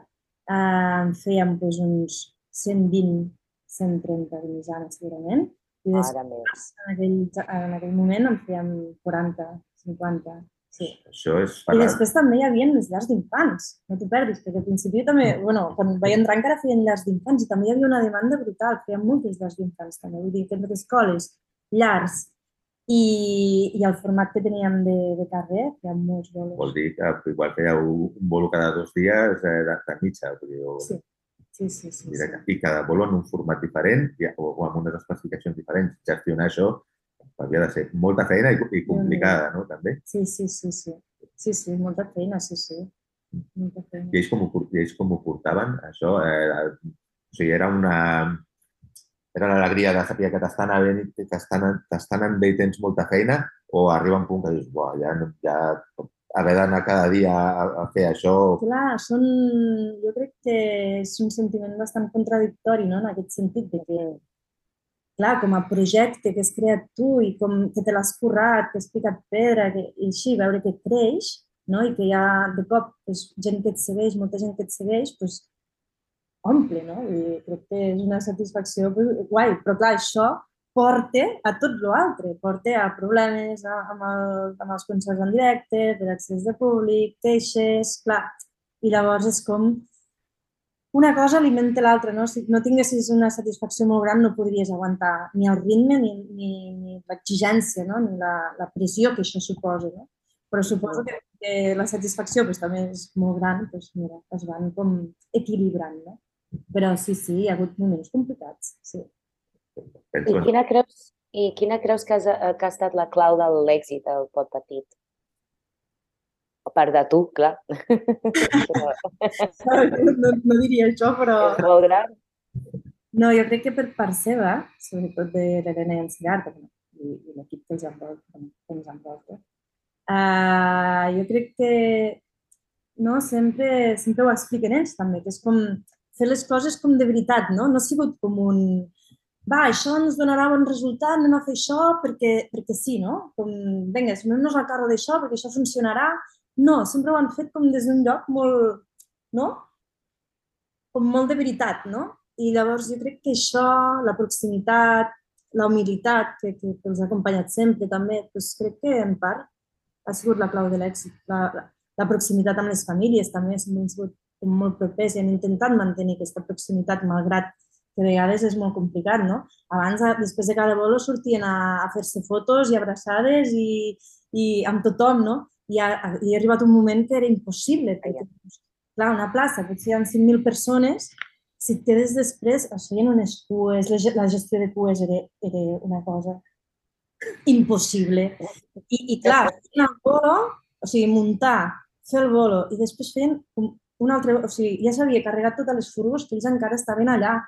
eh, em fèiem pues, uns 120, 130 de mitjana segurament, i després Ara més. en aquell, en aquell moment en fèiem 40, 50, sí. això és I després també hi havia les llars d'infants, no t'ho perdis, perquè al principi també, bueno, quan vaig entrar encara feien llars d'infants i també hi havia una demanda brutal, feien moltes llars d'infants també, vull dir, entre escoles, llars i, i el format que teníem de, de carrer, feien molts bolos. Vol dir que igual fèieu un bolo cada dos dies eh, de, de mitja, vull dir, o, Sí, sí, sí. sí, sí. directe. i cada bolo en un format diferent i, o, o amb unes especificacions diferents. Gestionar això havia de ser molta feina i, i complicada, no? També. Sí, sí, sí, sí. Sí, sí, molta feina, sí, sí. Molta feina. I ells com ho, i ells com ho portaven, això? Eh, o sigui, era una... Era l'alegria de saber que t'estan t'estan anant bé i tens molta feina o arriba un punt que dius, buah, ja, ja haver d'anar cada dia a, a fer això... Clar, són, jo crec que és un sentiment bastant contradictori, no?, en aquest sentit de que, clar, com a projecte que has creat tu i com que te l'has currat, que has picat pedra, que, i així, veure que creix, no?, i que hi ha de cop pues, gent que et segueix, molta gent que et segueix, pues, omple, no? I crec que és una satisfacció guai, però clar, això porta a tot l'altre, porta a problemes a- amb, el, amb els concerts en directe, per accés de públic, queixes, clar, i llavors és com una cosa alimenta l'altra, no? Si no tinguessis una satisfacció molt gran no podries aguantar ni el ritme ni, ni, ni l'exigència, no? ni la, la pressió que això suposa. No? Però suposo que, que la satisfacció pues, també és molt gran, pues, mira, es van com equilibrant. No? Però sí, sí, hi ha hagut moments complicats. Sí. I quina creus, i quina creus que, has, eh, que ha estat la clau de l'èxit del pot petit? Part de tu, clar. No, no diria això, però... No, jo crec que per part seva, sobretot de l'Helena i en Cigar, i, i l'equip que els envolta, que ens envolta, uh, jo crec que no, sempre, sempre ho expliquen ells també, que és com fer les coses com de veritat, no? No ha sigut com un va, això ens donarà bon resultat, anem a fer això perquè, perquè sí, no? Com, vinga, sumem-nos al carro d'això perquè això funcionarà. No, sempre ho han fet com des d'un lloc molt, no? Com molt de veritat, no? I llavors jo crec que això, la proximitat, la humilitat que, que, que els ha acompanyat sempre també, doncs crec que en part ha sigut la clau de l'èxit. La, la, la proximitat amb les famílies també, hem sigut molt propers i hem intentat mantenir aquesta proximitat malgrat que a vegades és molt complicat, no? Abans, després de cada bolo, sortien a, a fer-se fotos i abraçades i, i amb tothom, no? I ha, i ha arribat un moment que era impossible, perquè, clar, una plaça, potser hi ha 5.000 persones, si et quedes després, es feien unes cues, la gestió de cues era, era una cosa impossible. I, i clar, el bolo, o sigui, muntar, fer el bolo, i després feien un, un altre, o sigui, ja s'havia carregat totes les furgos que ells encara estaven allà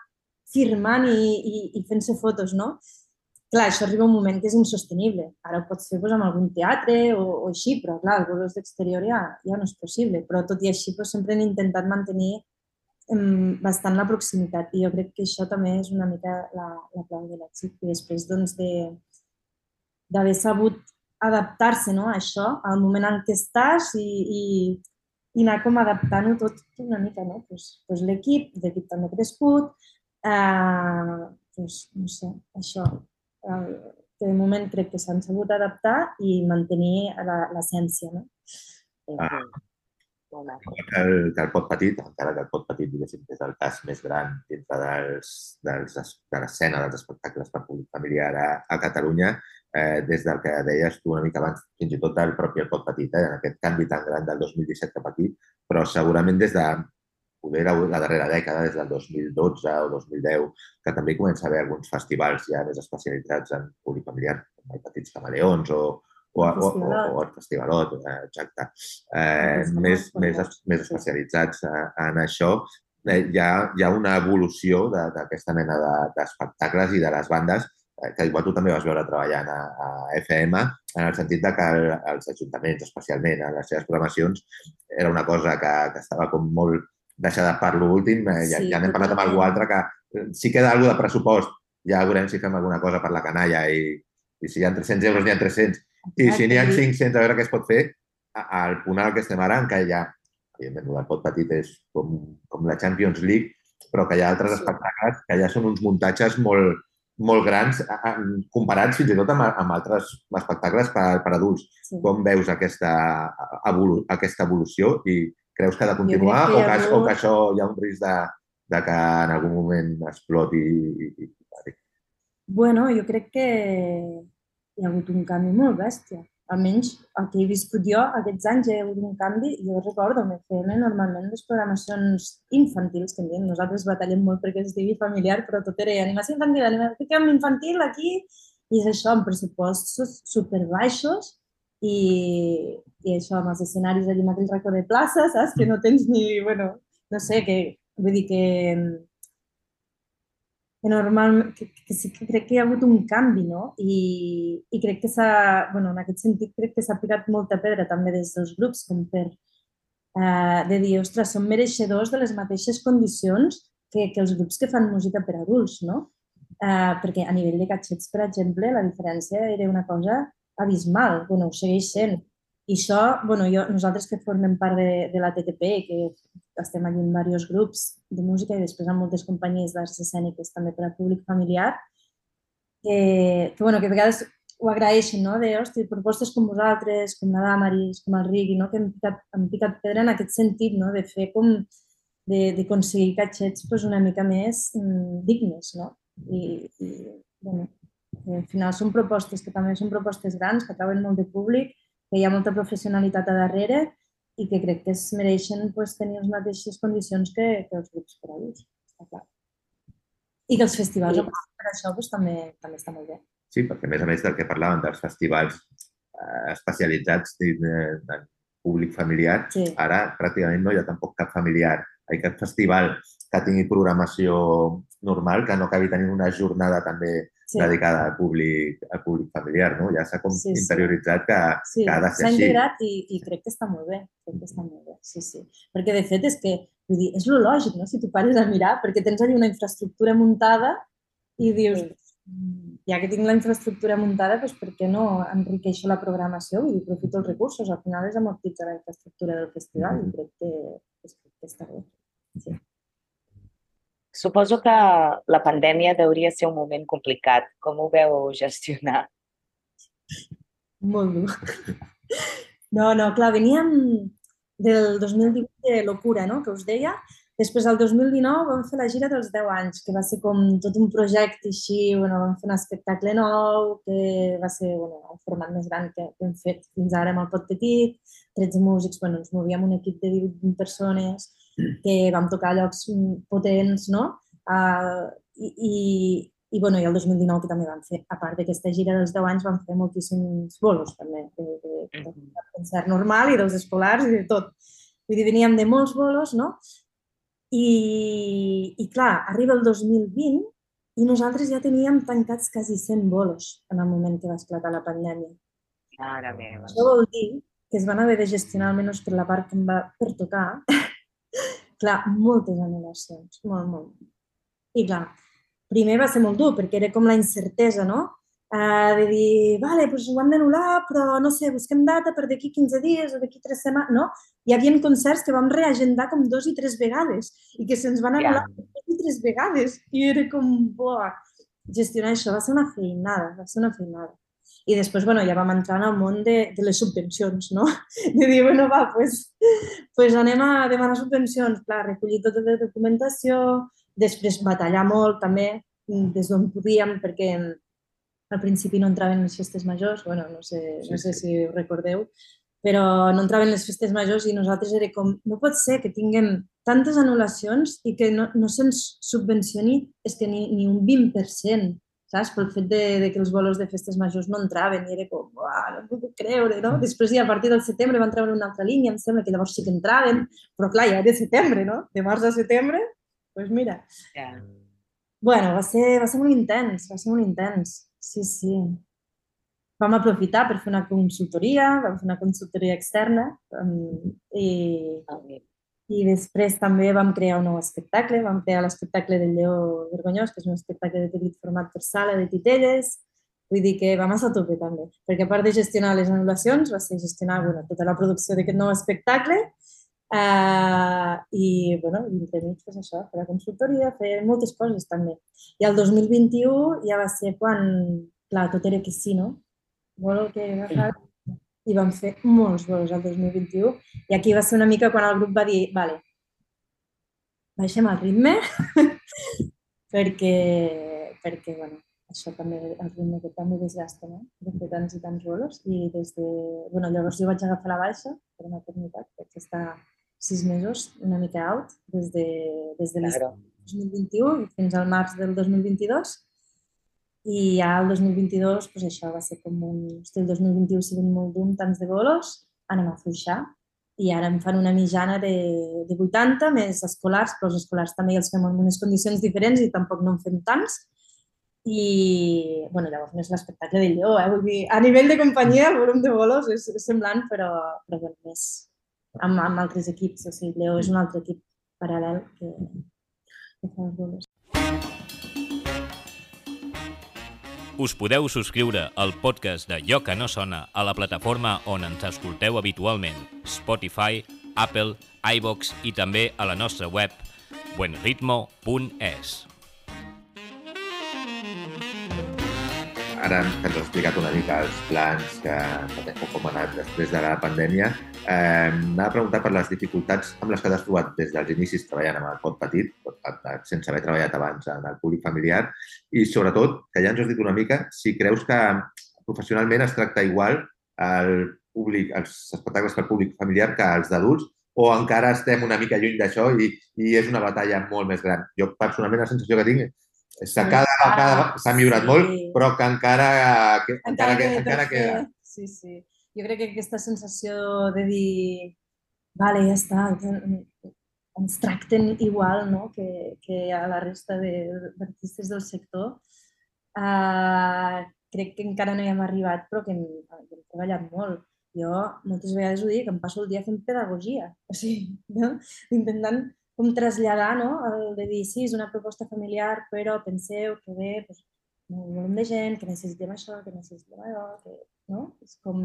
firmant i, i, i fent-se fotos, no? Clar, això arriba un moment que és insostenible. Ara ho pots fer doncs, amb algun teatre o, o així, però clar, els bolos d'exterior ja, ja no és possible. Però tot i així doncs, sempre hem intentat mantenir em, bastant la proximitat i jo crec que això també és una mica la, la clau de l'èxit. I després doncs, de d'haver sabut adaptar-se no, a això, al moment en què estàs i, i, i anar com adaptant-ho tot una mica, no? Pues, pues l'equip, l'equip també crescut, eh, pues, no sé, això, que de moment crec que s'han sabut adaptar i mantenir l'essència, no? Ah, que el, que el pot petit, encara que el pot petit, diguéssim, és el cas més gran dintre dels, dels, de l'escena dels espectacles per públic familiar a, a Catalunya, eh, des del que deies tu una mica abans, fins i tot del propi el pot petit, eh, en aquest canvi tan gran del 2017 cap aquí, però segurament des de poder la, la darrera dècada, des del 2012 o 2010, que també comença a haver alguns festivals ja més especialitzats en públic familiar, com el Petits Camaleons o, o, o, o, o el Festivalot, eh, exacte, eh, més, més, més especialitzats eh, en això, eh, hi, ha, hi ha una evolució d'aquesta mena d'espectacles de, i de les bandes eh, que igual tu també vas veure treballant a, a FM, en el sentit de que el, els ajuntaments, especialment en les seves programacions, era una cosa que, que estava com molt deixada per l'últim, eh, ja, sí, ja n'hem parlat amb algú altre, que eh, si queda alguna de pressupost, ja veurem si fem alguna cosa per la canalla i, i si hi ha 300 euros n'hi ha 300 i si n'hi ha 500 a veure què es pot fer, al punt al que estem ara, en què ja, evidentment, el pot petit és com, com la Champions League, però que hi ha altres sí. espectacles que ja són uns muntatges molt, molt grans comparats fins i tot amb, amb altres espectacles per, per adults. Sí. Com veus aquesta, evolu aquesta evolució i creus que ha de continuar que o, que, hagut... o que això hi ha un risc de, de que en algun moment exploti? I, i, i... Bueno, jo crec que hi ha hagut un canvi molt bèstia almenys el que he viscut jo aquests anys hi ha hagut un canvi. Jo recordo, me FM normalment les programacions infantils, que diem, nosaltres batallem molt perquè es digui familiar, però tot era animació infantil, animació infantil aquí, i és això, amb pressupostos superbaixos i, i això, amb els escenaris allà aquell racó de plaça, saps? Que no tens ni, bueno, no sé, que vull dir que que normal, que, que sí que crec que hi ha hagut un canvi, no? I, i crec que s'ha, bueno, en aquest sentit, crec que s'ha picat molta pedra també des dels grups, com per eh, de dir, ostres, som mereixedors de les mateixes condicions que, que els grups que fan música per adults, no? Eh, perquè a nivell de catxets, per exemple, la diferència era una cosa abismal, bueno, ho segueix sent. I això, bueno, jo, nosaltres que formem part de, de la TTP, que estem allà en diversos grups de música i després amb moltes companyies d'arts escèniques també per al públic familiar, que, que, bueno, que a vegades ho agraeixen, no? de hosti, propostes com vosaltres, com la Damaris, com el Rigui, no? que hem picat, hem picat pedra en aquest sentit, no? de fer com d'aconseguir catxets pues, una mica més mm, dignes. No? I, i bueno, al final són propostes que també són propostes grans, que atrauen molt de públic que hi ha molta professionalitat a darrere i que crec que es mereixen pues, tenir les mateixes condicions que, que els grups adults, està clar. I que els festivals, sí. per això, pues, també, també està molt bé. Sí, perquè a més a més del que parlàvem dels festivals eh, especialitzats en públic familiar, sí. ara pràcticament no hi ha tampoc cap familiar. Hi cap festival que tingui programació normal, que no acabi tenint una jornada també sí. dedicada al públic, al públic familiar, no? Ja s'ha com sí, sí. interioritzat que, sí. que ha de ser així. S'ha integrat i, i crec que està molt bé, crec que està molt bé, sí, sí. Perquè de fet és que, vull dir, és lo lògic, no? Si tu pares a mirar, perquè tens allà una infraestructura muntada i dius, ja que tinc la infraestructura muntada, doncs per què no enriqueixo la programació i aprofito els recursos? Al final és amortitzar la infraestructura del festival i crec que, crec que està bé. Sí. Suposo que la pandèmia deuria ser un moment complicat. Com ho veu gestionar? Molt dur. No, no, clar, veníem del 2018 de locura, no?, que us deia, Després, el 2019, vam fer la gira dels 10 anys, que va ser com tot un projecte així, bueno, vam fer un espectacle nou, que va ser bueno, el format més gran que hem fet fins ara amb el Pot Petit, 13 músics, bueno, ens movíem un equip de 18 persones, que vam tocar llocs potents, no? Uh, i, i, i, bueno, i el 2019 que també vam fer, a part d'aquesta gira dels 10 anys, vam fer moltíssims bolos també, de, de, de, de concert normal i dels escolars i de tot. Vull dir, veníem de molts bolos, no? I, I clar, arriba el 2020 i nosaltres ja teníem tancats quasi 100 bolos en el moment que va esclatar la pandèmia. Mare meva. Això vol dir que es van haver de gestionar, almenys per la part que em va per tocar, clar, moltes anul·lacions, molt, molt. I clar, primer va ser molt dur perquè era com la incertesa, no? Uh, de dir, vale, doncs ho hem d'anul·lar, però no sé, busquem data per d'aquí 15 dies o d'aquí 3 setmanes, no? Hi havia concerts que vam reagendar com dos i tres vegades i que se'ns van anul·lar yeah. dos i tres vegades i era com, buah, gestionar això va ser una feinada, va ser una feinada. I després, bueno, ja vam entrar en el món de, de les subvencions, no? De dir, bueno, va, pues, pues anem a demanar subvencions, clar, recollir tota la documentació, després batallar molt també des d'on podíem, perquè al principi no entraven les festes majors, bueno, no sé, no sé si ho recordeu, però no entraven les festes majors i nosaltres era com, no pot ser que tinguem tantes anul·lacions i que no, no se'ns subvencioni és que ni, ni un 20%, saps? Pel fet de, de que els bolos de festes majors no entraven i era com, no m'ho puc creure, no? Després ja a partir del setembre van treure una altra línia, em sembla que llavors sí que entraven, però clar, ja era setembre, no? De març a setembre, doncs pues mira. Yeah. Bueno, va ser, va ser molt intens, va ser molt intens. Sí, sí. Vam aprofitar per fer una consultoria, vam fer una consultoria externa um, i, i després també vam crear un nou espectacle, vam crear l'espectacle del Lleó Vergonyós, que és un espectacle de petit format per sala de titelles, vull dir que vam estar a tope també, perquè a part de gestionar les anul·lacions va ser gestionar bueno, tota la producció d'aquest nou espectacle Uh, I, bueno, i entremig, pues això, fer la consultoria, fer moltes coses també. I el 2021 ja va ser quan, clar, tot era que sí, no? Vol que agafar i vam fer molts vols el 2021 i aquí va ser una mica quan el grup va dir vale, baixem el ritme perquè, perquè bueno, això també, el ritme que també desgasta, no? De fer tants i tants vols i des de... Bueno, llavors jo vaig agafar la baixa per maternitat, perquè està sis mesos, una mica out, des de, des de claro. 2021 fins al març del 2022. I ja el 2022, pues això va ser com un... Hosti, el 2021 ha sigut molt dur, tants de bolos, anem a fluixar. I ara em fan una mitjana de, de 80 més escolars, però els escolars també els fem en unes condicions diferents i tampoc no en fem tants. I, bueno, llavors no és l'espectacle de lleó, eh? Vull dir, a nivell de companyia el volum de bolos és, és semblant, però, però bueno, més, amb, amb altres equips. O sigui, Leo és un altre equip paral·lel que, que fa els gols. Us podeu subscriure al podcast de Jo que no sona a la plataforma on ens escolteu habitualment, Spotify, Apple, iVox i també a la nostra web buenritmo.es. Ara que ens has explicat una mica els plans que, que com ha anat després de la pandèmia, Eh, M'ha de preguntar per les dificultats amb les que t'has trobat des dels inicis treballant amb el pot petit, sense haver treballat abans en el públic familiar, i sobretot, que ja ens has dit una mica, si creus que professionalment es tracta igual el públic, els espectacles per públic familiar que els d'adults, o encara estem una mica lluny d'això i, i és una batalla molt més gran. Jo personalment la sensació que tinc és que cada vegada s'ha millorat sí. molt, però que encara, que, encara, encara, que, encara queda. Sí, sí jo crec que aquesta sensació de dir, vale, ja està, ens tracten igual no? que, que a la resta d'artistes del sector, uh, crec que encara no hi hem arribat, però que hem, hem treballat molt. Jo moltes vegades ho dic, em passo el dia fent pedagogia, o sigui, no? intentant com traslladar, no? El de dir, sí, és una proposta familiar, però penseu que ve doncs, un volum de gent, que necessitem això, que necessitem allò, que, no? És com,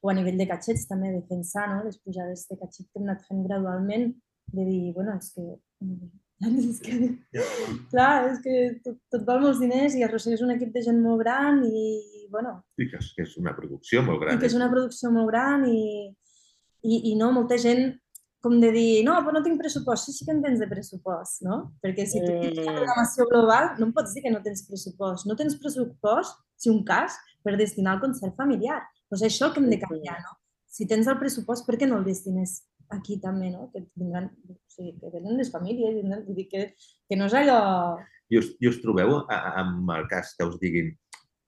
o a nivell de catxets també, defensar no? les pujades de catxet que hem anat fent gradualment, de dir, bueno, és que és que, clar, és que tot, tot val molts diners i arrossegues un equip de gent molt gran i, bueno... I que és, que és una producció molt gran. I que és eh? una producció molt gran i, i, i no, molta gent com de dir, no, però no tinc pressupost. Sí, sí que en tens de pressupost, no? Perquè si tu tens una programació global, no em pots dir que no tens pressupost. No tens pressupost, si un cas, per destinar al concert familiar. Doncs això que hem de canviar, no? Si tens el pressupost, per què no el destines aquí també, no? Que vindran, o sigui, que venen les famílies, vindran, vull dir que, que no és allò... I us, i us trobeu amb el cas que us diguin,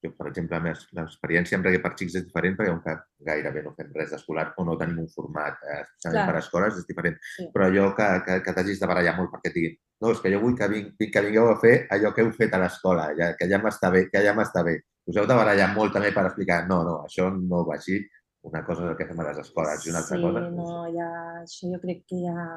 jo, per exemple, l'experiència amb Reggae per Xics és diferent perquè que gairebé no fem res d'escolar o no tenim un format eh, especialment per a escoles, és diferent. Sí. Però allò que, que, que t'hagis de barallar molt perquè et diguin no, és que jo vull que, ving, que vingueu a fer allò que heu fet a l'escola, ja, que ja m'està bé, que ja m'està bé. Us heu de barallar molt també per explicar no, no, això no va així, una cosa és el que fem a les escoles i una altra sí, cosa... Sí, no, ja, això jo crec que ja,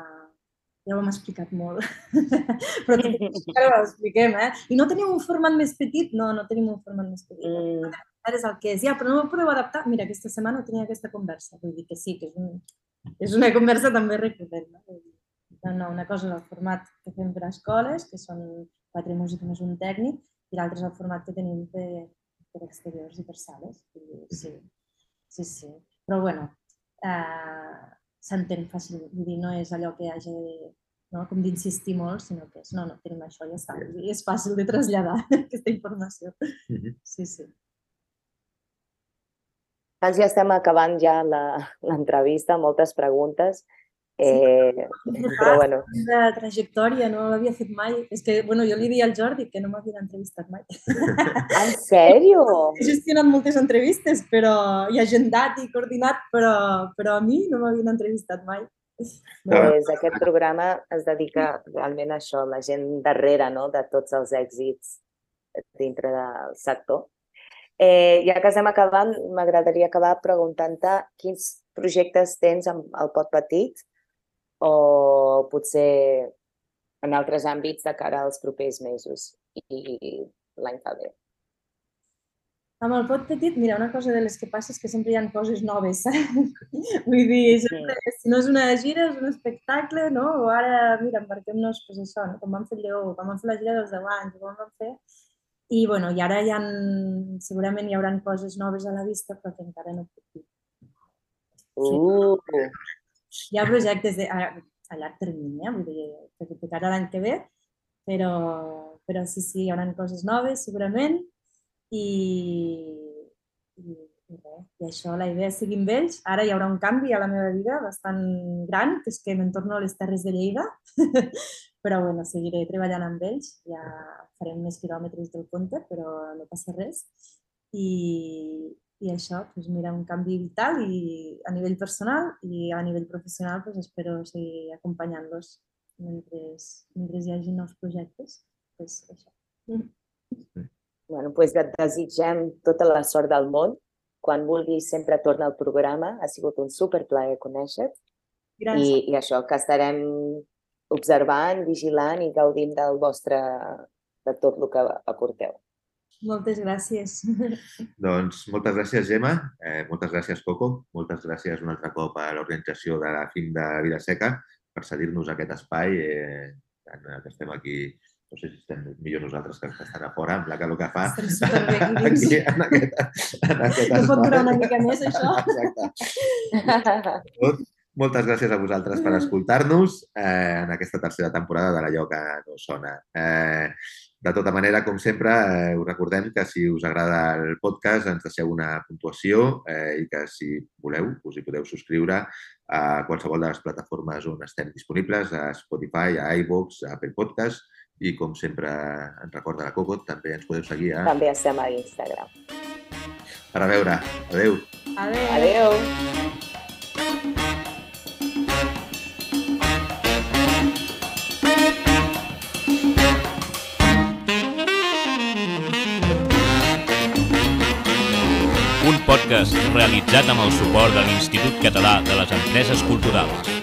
ja ho hem explicat molt. Però encara ho expliquem, eh? I no tenim un format més petit? No, no tenim un format més petit. Mm. Ara és el que és. Ja, però no ho podeu adaptar? Mira, aquesta setmana tenia aquesta conversa. Vull dir que sí, que és, un, és una conversa també recurrent. No? No, no, una cosa és el format que fem per a escoles, que són quatre músics més un tècnic, i l'altre és el format que tenim per, per exteriors i per sales. I, sí, sí, sí. Però bueno, eh, s'entén fàcil, vull dir, no és allò que hagi no? com d'insistir molt, sinó que és, no, no, tenim això, ja està. I és fàcil de traslladar aquesta informació. Sí, sí. Doncs ja estem acabant ja l'entrevista, moltes preguntes. Eh, sí, però bueno. De trajectòria, no l'havia fet mai. És que, bueno, jo li dic al Jordi que no m'havien entrevistat mai. En sèrio? He gestionat moltes entrevistes però i agendat i coordinat, però, però a mi no m'havien entrevistat mai. Pues aquest programa es dedica realment a això, la gent darrere no? de tots els èxits dintre del sector. Eh, ja que estem acabant, m'agradaria acabar preguntant-te quins projectes tens amb el Pot Petit o potser en altres àmbits de cara als propers mesos i l'any que ve. Amb el pot petit, mira, una cosa de les que passa és que sempre hi ha coses noves. Eh? Vull dir, sempre, si no és una gira, és un espectacle, no? O ara, mira, embarquem-nos, pues això, no? com vam fer Lleó, com vam fer la gira dels 10 anys, com vam fer... I, bueno, i ara hi ha, segurament hi haurà coses noves a la vista, però que encara no puc dir. Uh! Hi ha projectes de, a, a llarg termini, eh? vull dir, que tocarà l'any que ve, però, però sí, sí, hi haurà coses noves segurament i, i, i, res. I això, la idea és seguir amb ells. Ara hi haurà un canvi a la meva vida bastant gran, que és que me'n torno a les Terres de Lleida, però bueno, seguiré treballant amb ells, ja farem més quilòmetres del compte, però no passa res. I, i això, doncs mira, un canvi vital i a nivell personal i a nivell professional doncs espero seguir acompanyant-los mentre, mentre hi hagi nous projectes. Doncs això. Bueno, doncs et desitgem tota la sort del món. Quan vulguis sempre torna al programa. Ha sigut un superplaer conèixer-te. I, I això, que estarem observant, vigilant i gaudint del vostre, de tot el que aporteu. Moltes gràcies. Doncs moltes gràcies, Gemma. Eh, moltes gràcies, Coco. Moltes gràcies un altre cop a l'organització de la FIM de Vilaseca per cedir-nos aquest espai eh, en el que estem aquí no sé si estem millor nosaltres que estan a fora, amb la calor que fa. Aquí en aquest, en aquest no pot durar una mica més, això. Exacte. Moltes gràcies a vosaltres per escoltar-nos eh, en aquesta tercera temporada de l'Allò que no sona. Eh, de tota manera, com sempre, eh, us recordem que si us agrada el podcast ens deixeu una puntuació eh, i que si voleu us hi podeu subscriure a qualsevol de les plataformes on estem disponibles, a Spotify, a iVoox, a Apple Podcast i com sempre ens recorda la Coco, també ens podeu seguir a... També estem a Instagram. Per a veure. Adéu. Adéu. Adéu. Un podcast realitzat amb el suport de l'Institut Català de les Empreses Culturals.